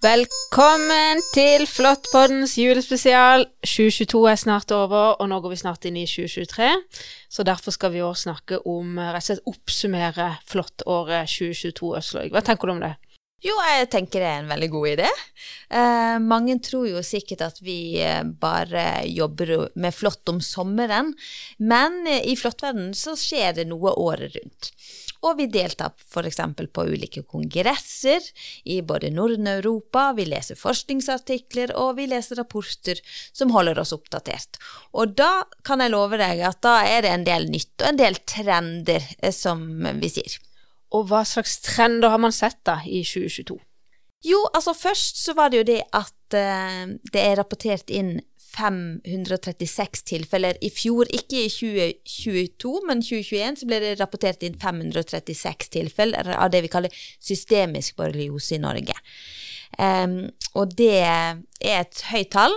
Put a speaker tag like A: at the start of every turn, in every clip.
A: Velkommen til Flåttpoddens julespesial. 2022 er snart over, og nå går vi snart inn i 2023. Så derfor skal vi også snakke om rett og slett oppsummere Flåttåret 2022, Øslaug. Hva tenker du om det?
B: Jo, jeg tenker det er en veldig god idé. Eh, mange tror jo sikkert at vi eh, bare jobber med flått om sommeren, men eh, i flåttverdenen så skjer det noe året rundt. Og vi deltar f.eks. på ulike kongresser i både Norden-Europa, vi leser forskningsartikler, og vi leser rapporter som holder oss oppdatert. Og da kan jeg love deg at da er det en del nytt og en del trender, eh, som vi sier.
A: Og hva slags trender har man sett da i 2022?
B: Jo, altså først så var det jo det at uh, det er rapportert inn 536 tilfeller i fjor. Ikke i 2022, men 2021 så ble det rapportert inn 536 tilfeller av det vi kaller systemisk borreliose i Norge. Og det er et høyt tall,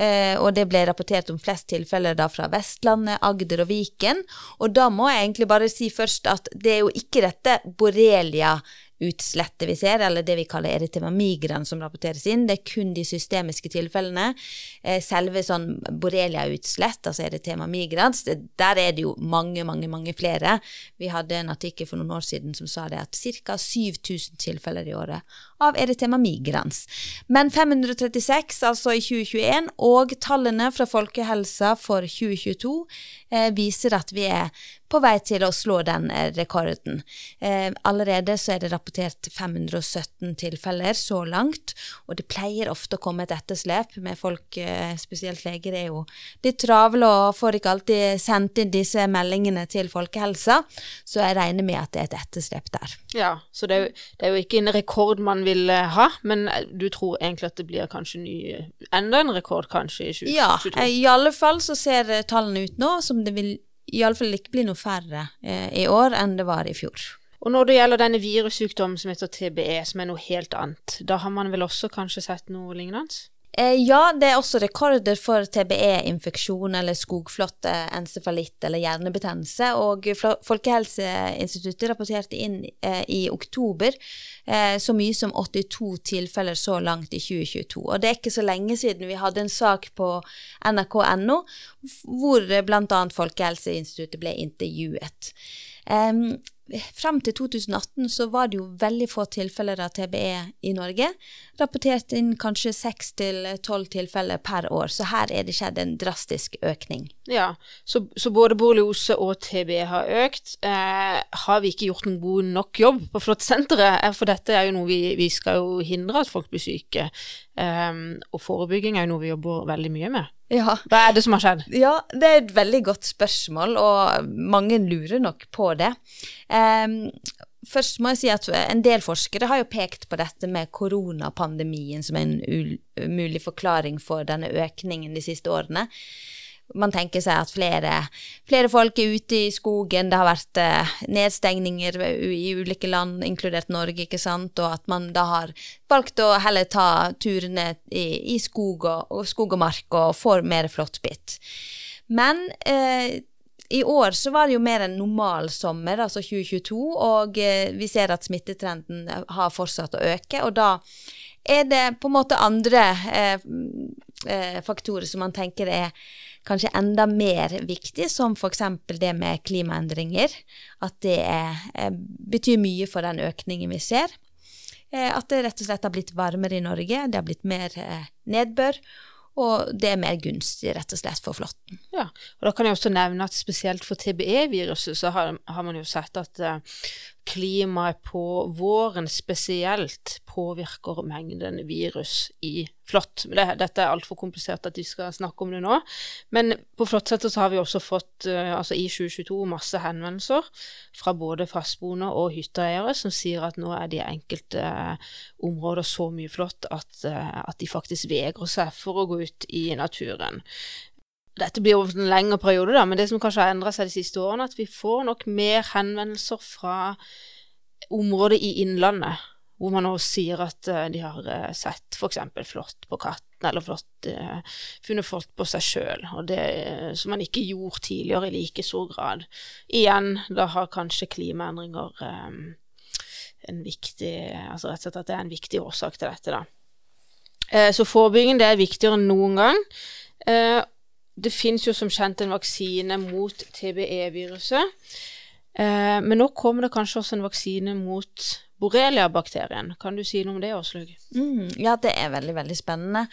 B: uh, og det ble rapportert om flest tilfeller da fra Vestlandet, Agder og Viken. Og da må jeg egentlig bare si først at det er jo ikke dette borrelia utslettet vi ser, eller det vi kaller eritema migrans som rapporteres inn. Det er kun de systemiske tilfellene. Eh, selve sånn borrelia-utslett, altså eritema migrans, der er det jo mange, mange, mange flere. Vi hadde en artikkel for noen år siden som sa det at ca. 7000 tilfeller i året av eritema migrans. Men 536 altså i 2021, og tallene fra Folkehelsa for 2022 eh, viser at vi er på vei til å slå den eh, rekorden. Eh, allerede så er det rapportert 517 tilfeller så langt, og det pleier ofte å komme et etterslep med folk, eh, spesielt leger, er jo litt travle og får ikke alltid sendt inn disse meldingene til folkehelsa, så jeg regner med at det er et etterslep der.
A: Ja, så det er, jo, det er jo ikke en rekord man vil eh, ha, men du tror egentlig at det blir kanskje ny, enda en rekord kanskje i 2022?
B: Ja, i alle fall så ser tallene ut nå som det vil iallfall ikke bli noe færre eh, i år enn det var i fjor.
A: Og når det gjelder denne virussykdommen som heter TBE, som er noe helt annet, da har man vel også kanskje sett noe lignende?
B: Eh, ja, det er også rekorder for TBE-infeksjon eller skogflåtte, encefalitt eller hjernebetennelse. Og Folkehelseinstituttet rapporterte inn eh, i oktober eh, så mye som 82 tilfeller så langt i 2022. Og det er ikke så lenge siden vi hadde en sak på nrk.no hvor bl.a. Folkehelseinstituttet ble intervjuet. Um, Fram til 2018 så var det jo veldig få tilfeller av TBE i Norge. Rapportert inn kanskje seks til tolv tilfeller per år, så her er det skjedd en drastisk økning.
A: Ja, så, så både borreliose og TBE har økt. Eh, har vi ikke gjort en god nok jobb på Flåttsenteret? Eh, for dette er jo noe vi, vi skal jo hindre at folk blir syke. Eh, og forebygging er jo noe vi jobber veldig mye med.
B: Ja.
A: Hva er det som har skjedd?
B: Ja, Det er et veldig godt spørsmål, og mange lurer nok på det. Um, først må jeg si at En del forskere har jo pekt på dette med koronapandemien som en mulig forklaring for denne økningen de siste årene man tenker seg at flere, flere, folk er ute i skogen, det har vært eh, nedstengninger i ulike land, inkludert Norge, ikke sant, og at man da har valgt å heller ta turene i, i skog, og, og, skog og mark og får mer flåttbitt. Men eh, i år så var det jo mer en normal sommer, altså 2022, og eh, vi ser at smittetrenden har fortsatt å øke, og da er det på en måte andre eh, eh faktorer som man tenker er kanskje enda mer viktig, som f.eks. det med klimaendringer. At det er, eh, betyr mye for den økningen vi ser. Eh, at det rett og slett har blitt varmere i Norge, det har blitt mer eh, nedbør. Og det er mer gunstig rett og slett for flåtten.
A: Ja, og da kan jeg også nevne at spesielt for TBE-viruset så har, har, man jo sett at klimaet på våren spesielt påvirker mengden virus i flått. Det, dette er altfor komplisert at de skal snakke om det nå. Men på Flåttseter så har vi også fått, uh, altså i 2022, masse henvendelser fra både fastboende og hytteeiere som sier at nå er de enkelte uh, områder så mye flått at, at de faktisk vegrer seg for å gå ut i naturen. Dette blir over en lengre periode, da, men det som kanskje har endra seg de siste årene, at vi får nok mer henvendelser fra områder i Innlandet, hvor man nå sier at uh, de har uh, sett f.eks. flått på katten, eller flått, uh, funnet flått på seg sjøl, som man ikke gjorde tidligere i like stor grad. Igjen, da har kanskje klimaendringer um, en viktig Altså rett og slett at det er en viktig årsak til dette, da. Eh, så forebygging det er viktigere enn noen gang. Eh, det finnes jo som kjent en vaksine mot TBE-viruset. Eh, men nå kommer det kanskje også en vaksine mot borrelia-bakterien. Kan du si noe om det, Åslaug?
B: Mm, ja, det er veldig, veldig spennende.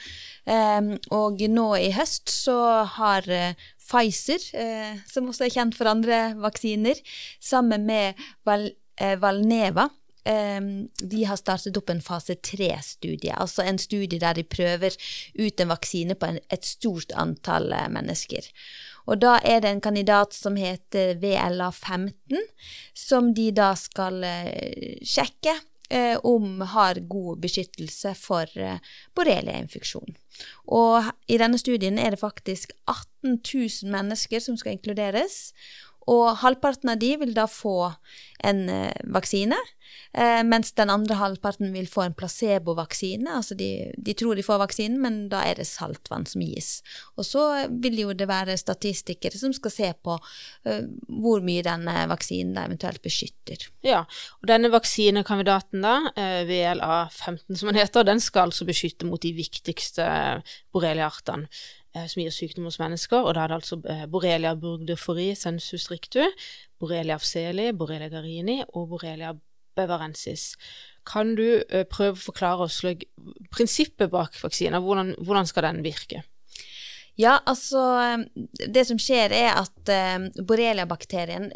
B: Eh, og nå i høst så har eh, Pfizer, uh, som også er kjent for andre vaksiner, sammen med Val uh, Valneva um, de har startet opp en fase tre-studie, altså en studie der de prøver ut en vaksine på en, et stort antall mennesker. Og da er det en kandidat som heter VLA15, som de da skal uh, sjekke uh, om har god beskyttelse for uh, borreliainfeksjon. Og i denne studien er det faktisk 18 000 mennesker som skal inkluderes. Og halvparten av de vil da få en vaksine, Eh, mens den andre halvparten vil få en placebovaksine. Altså de, de, tror de får vaksinen, men da er det saltvann som gis. Og så vil jo det være statistikere som skal se på uh, hvor mye denne vaksinen eventuelt beskytter.
A: Ja, og denne vaksinekandidaten da, uh, VLA15 som den heter, den skal altså beskytte mot de viktigste borreliaartene som gir sykdom hos mennesker, og da er det altså borrelia burgdorferi sensus rictu, borrelia afseli, borrelia garini og borrelia bevarensis. Kan du uh, prøve å forklare oss prinsippet bak vaksina? Hvordan, hvordan, skal den virke?
B: Ja, altså Det som skjer, er at borrelia-bakterien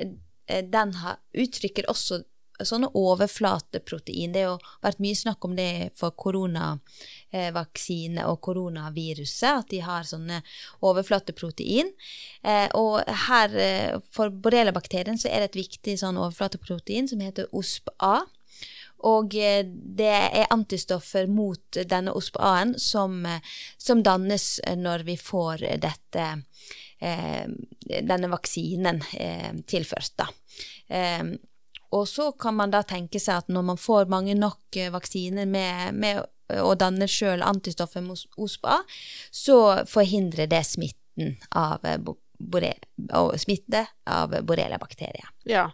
B: den uttrykker også sånne overflateprotein. Det har vært mye snakk om det for koronavaksine og koronaviruset, at de har sånne overflateprotein. Eh, og her, eh, for borrelia-bakterien, så er det et viktig sånn overflateprotein som heter OSP-A. Og eh, det er antistoffer mot denne OSP-A-en som, som, dannes når vi får dette, denne vaksinen tilført. da. Og så kan man da tenke seg at når man får mange nok eh, vaksiner med, med og danner sjøl antistoffer mot OSPA, så forhindrer det smitten av, eh, smitte av borreliabakterier.
A: Ja.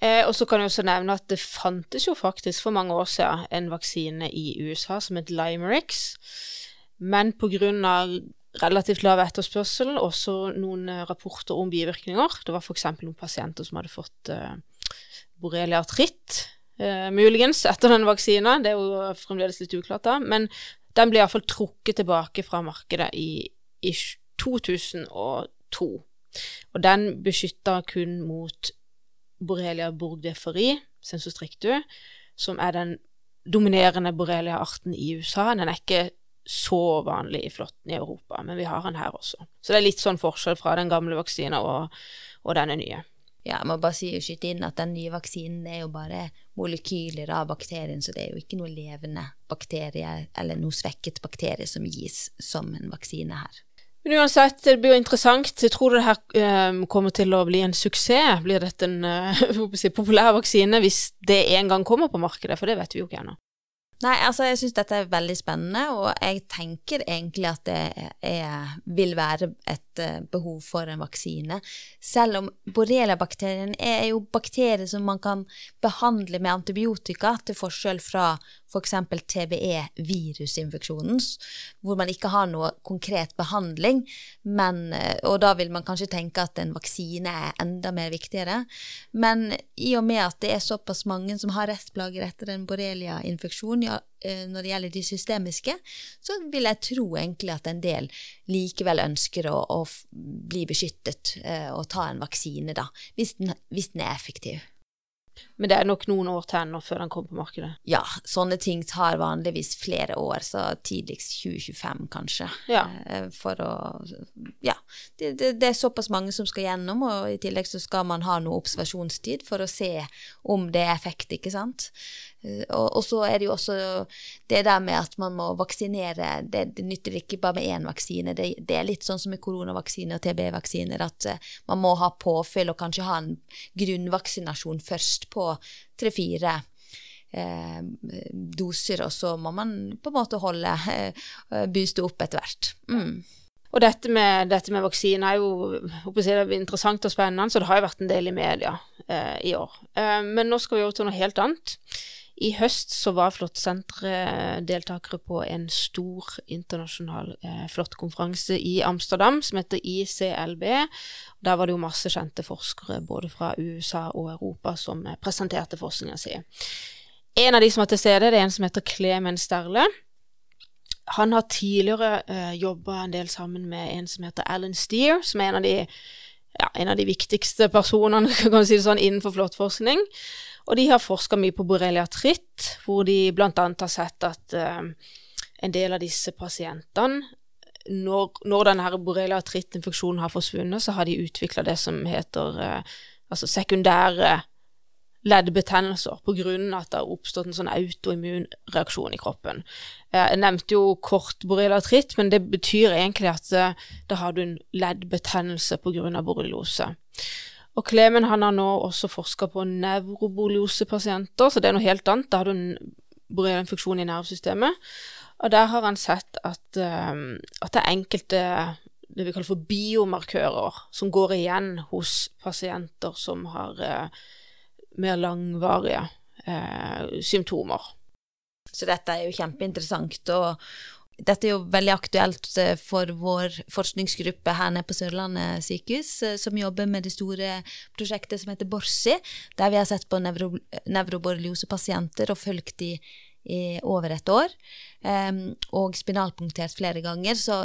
A: Eh, og så kan jeg også nevne at det fantes jo faktisk for mange år siden en vaksine i USA som het Limerix, men pga. relativt lav etterspørsel, også noen rapporter om bivirkninger. Det var f.eks. noen pasienter som hadde fått eh, borrelia artritt, eh, muligens, etter den vaksina. Det er jo fremdeles litt uklart, da. Men den ble iallfall trukket tilbake fra markedet i, i 2002. Og den beskytter kun mot borrelia borgdeferi, sensus strictu, som er den dominerende borrelia-arten i USA. Den er ikke så vanlig i flåtten i Europa, men vi har den her også. Så det er litt sånn forskjell fra den gamle vaksina og, og denne nye.
B: Ja, jeg må bare si, skyte inn at den nye vaksinen er jo bare molekyler av bakterien, så det er jo ikke noe levende bakterie eller noe svekket bakterie som gis som en vaksine her.
A: Men uansett, det blir jo interessant. Jeg tror det her eh, kommer til å bli en suksess. Blir dette en eh, populær vaksine hvis det en gang kommer på markedet? For det vet vi jo ikke ennå.
B: Nei, altså jeg syns dette er veldig spennende, og jeg tenker egentlig at det er, vil være et behov for en vaksine. Selv om borrelia-bakterien er jo bakterier som man kan behandle med antibiotika, til forskjell fra f.eks. For TBE-virusinfeksjonen, hvor man ikke har noe konkret behandling, men, uh, og da vil man kanskje tenke at en vaksine er enda mer viktigere. Men i og med at det er såpass mange som har restplager etter en borrelia-infeksjon, eh, når det gjelder de systemiske, så vil jeg tro egentlig at en del likevel ønsker å, å bli beskyttet eh, og ta en vaksine, da, hvis den, hvis den er effektiv.
A: Men det er nok noen år til ennå før den kommer på markedet?
B: Ja, sånne ting tar vanligvis flere år, så tidligst 2025 kanskje. Ja. Eh, for å Ja. Det, det, det, er såpass mange som skal gjennom, og i tillegg så skal man ha noe observasjonstid for å se om det er effekt, ikke sant. Eh, og, og, så er det jo også det der med at man må vaksinere. Det, det nytter ikke bare med én vaksine. Det, det, er litt sånn som med koronavaksine og TB-vaksiner, at uh, man må ha påfyll og kanskje ha en grunnvaksinasjon først på tre-fire uh, doser, og så må man på en måte holde eh, booste opp etter hvert. Mm.
A: Og dette med, dette med vaksine er jo si, er interessant og spennende, så det har jo vært en del i media i år. men nå skal vi over til noe helt annet. I høst så var Flåttsenteret deltakere på en stor internasjonal eh, flåttkonferanse i Amsterdam som heter ICLB. Der var det jo masse kjente forskere både fra USA og Europa som eh, presenterte forskninga si. En av de som var til stede, det er en som heter Klemen Sterle. Han har tidligere eh, jobba en del sammen med en som heter Alan Steer, som er en av de, ja, en av de viktigste personene si sånn, innenfor flåttforskning. Og de har forska mye på borrelia tritt, hvor de bl.a. har sett at eh, en del av disse pasientene når, når denne borrelia tritt-infeksjonen har forsvunnet, så har de utvikla det som heter eh, altså sekundære leddbetennelser av at det har oppstått en sånn autoimmun reaksjon i kroppen. Jeg nevnte jo kort borrelia tritt, men det betyr egentlig at uh, da har du en leddbetennelse av borreliose. Og Klemen han har nå også forska på nevroboliosepasienter, så det er noe helt annet. Da har du en borreliainfeksjon i nervesystemet. Og der har han sett at, um, at det er enkelte det vi kaller for biomarkører som går igjen hos pasienter som har uh, mer langvarige uh, symptomer.
B: Så dette er jo kjempeinteressant. Og, dette er jo veldig aktuelt eh, for vår forskningsgruppe her nede på Sørlandet sykehus, eh, som jobber med det store prosjektet som heter Borsi, der vi har sett på nevro, nevroborreliosepasienter og fulgt de i over et år, um, og spinalpunktert flere ganger. Så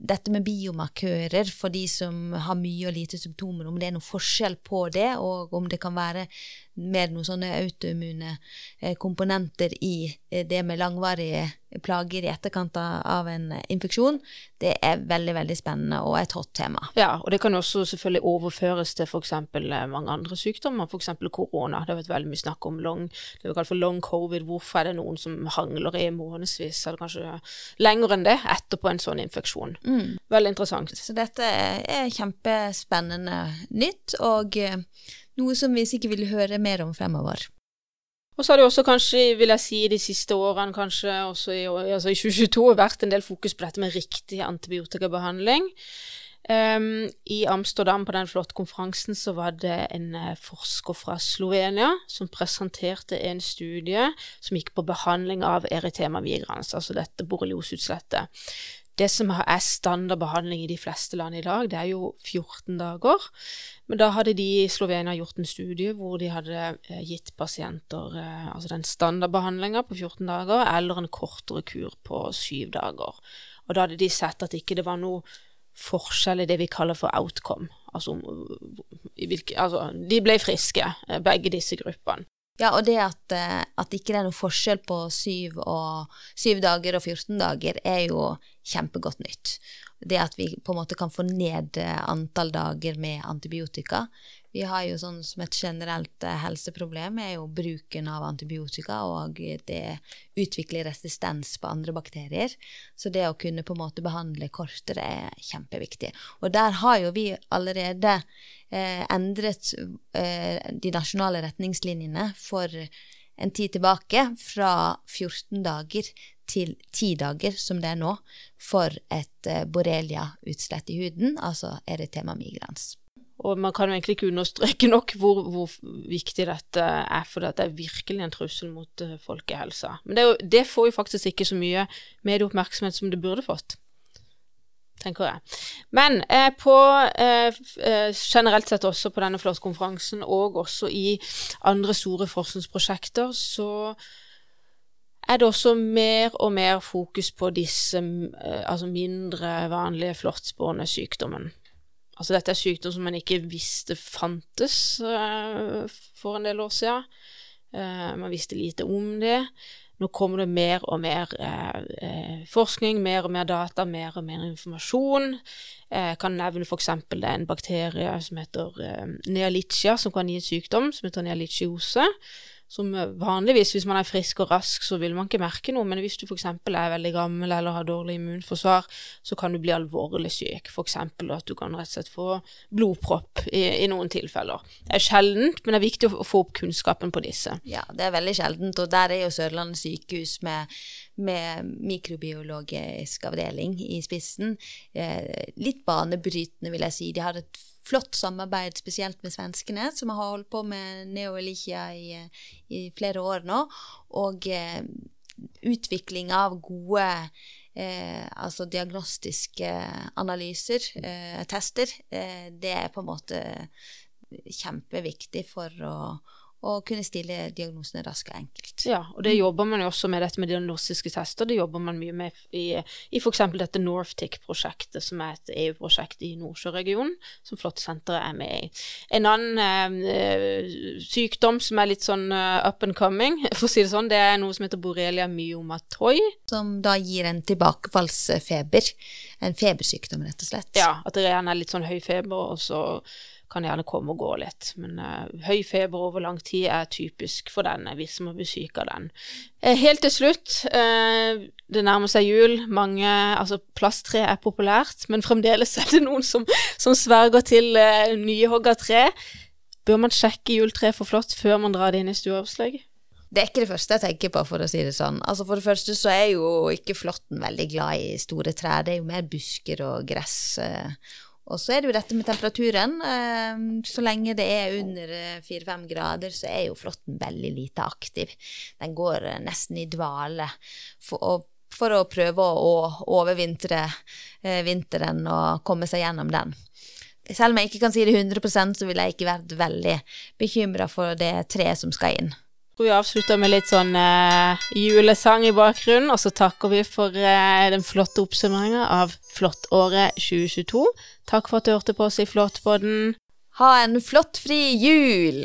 B: dette med biomarkører for de som har mye og lite symptomer, om det er noe forskjell på det, og om det kan være mer noen sånne autoimmune eh, komponenter i eh, det med langvarige plager i etterkant av en infeksjon, det er veldig veldig spennende og et hot tema.
A: Ja, og det kan også selvfølgelig overføres til f.eks. Eh, mange andre sykdommer, f.eks. korona. Det har vært veldig mye snakk om long, det vi kaller for long covid. Hvorfor er det noen som hangler i månedsvis, eller kanskje lenger enn det, etterpå en sånn infeksjon. Mm. Veldig interessant.
B: Så dette er kjempespennende nytt. og noe som vi sikkert vil høre mer om fremover.
A: Og så har det også kanskje, vil jeg si, de siste årene, kanskje også i, altså i 2022, vært en del fokus på dette med riktig antibiotikabehandling. Um, I Amsterdam, på den flotte konferansen, så var det en uh, forsker fra Slovenia som presenterte en studie som gikk på behandling av eritema migrans, altså dette borrelioseutslettet. Det som er standardbehandling i de fleste land i dag, det er jo 14 dager. Men da hadde de i Slovenia gjort en studie hvor de hadde eh, gitt pasienter eh, altså den standardbehandlinga på 14 dager, eller en kortere kur på syv dager. Og da hadde de sett at ikke det var noe forskjell i det vi kaller for outcome. Altså, hvilke, altså de ble friske, eh, begge disse gruppene.
B: Ja, og det at, at ikke det er noen forskjell på syv, og, syv dager og 14 dager, er jo kjempegodt nytt. Det at vi på en måte kan få ned eh, antall dager med antibiotika. Vi har jo sånn som et generelt eh, helseproblem er jo bruken av antibiotika, og det utvikler resistens på andre bakterier. Så det å kunne på en måte behandle kortere er kjempeviktig. Og der har jo vi allerede eh, endret eh, de nasjonale retningslinjene for en tid tilbake, fra 14 dager til ti dager, som det er nå, for et uh, borrelia-utslett i huden, altså erytema migrans.
A: Og man kan jo egentlig ikke understreke nok hvor, hvor viktig dette er, for det er virkelig en trussel mot uh, folkehelsa. Men det, jo, det, får jo faktisk ikke så mye medieoppmerksomhet som det burde fått, tenker jeg. Men eh, på eh, eh generelt sett også på denne flåttkonferansen, og også i andre store forskningsprosjekter, så er det også mer og mer fokus på disse eh, altså mindre vanlige flåttsporende sykdommen. Altså dette er sykdom som man ikke visste fantes uh, for en del år siden. Uh, man visste lite om det. Nå kommer det mer og mer uh, forskning, mer og mer data, mer og mer informasjon. Jeg kan nevne f.eks. det en bakterie som heter eh, nealicia, som kan gi en sykdom som heter nealiciose som vanligvis, hvis man er frisk og rask, så vil man ikke merke noe, men hvis du f.eks. er veldig gammel eller har dårlig immunforsvar, så kan du bli alvorlig syk. F.eks. at du kan rett og slett få blodpropp i, i, noen tilfeller. Det er sjeldent, men det er viktig å få opp kunnskapen på disse.
B: Ja, det er veldig sjeldent, og der er jo Sørlandet sykehus med, med mikrobiologisk avdeling i spissen. Eh, litt banebrytende, vil jeg si. De har et flott samarbeid, spesielt med svenskene, som har holdt på med Neoelikia i, i flere år nå. Og eh, utvikling av gode eh, altså diagnostiske analyser, eh, tester, eh, det er på en måte kjempeviktig for å og kunne stille diagnosene raskt og enkelt.
A: Ja, og det jobber man jo også med dette med diagnostiske tester. Det jobber man mye med i, i f.eks. dette Northtic-prosjektet, som er et EU-prosjekt i Nordsjøregionen, som Flåttsenteret er med i. En annen eh, sykdom som er litt sånn uh, up and coming, for å si det sånn, det er noe som heter borrelia myomatoi.
B: Som da gir en tilbakefallsfeber. En febersykdom, rett og slett.
A: Ja, at det gjerne er litt sånn høy feber, og så kan gjerne komme og gå litt. Men uh, høy feber over lang tid er typisk for denne, hvis man blir syk av den. Uh, helt til slutt, uh, det nærmer seg jul. Mange, altså Plasttre er populært, men fremdeles er det noen som, som sverger til uh, nyhogga tre. Bør man sjekke juletreet for flott før man drar det inn i stueoppslaget?
B: Det er ikke det første jeg tenker på, for å si det sånn. Altså For det første så er jo ikke flåtten veldig glad i store trær, det er jo mer busker og gress. Og så er det jo dette med temperaturen. Ehm, så lenge det er under eh, fire-fem grader, så er jo flåtten veldig lite aktiv. Den går eh, nesten i dvale for, for å prøve å overvintre eh, vinteren og komme seg gjennom den. Selv om jeg ikke kan si det 100% så ville jeg ikke vært veldig bekymra for det treet som skal inn
A: tror vi avslutter med litt sånn eh, julesang i bakgrunnen, og så takker vi for eh, den flotte oppsummeringa av Flottåret 2022. Takk for at du hørte på oss i Flåttpodden.
B: Ha en flottfri jul!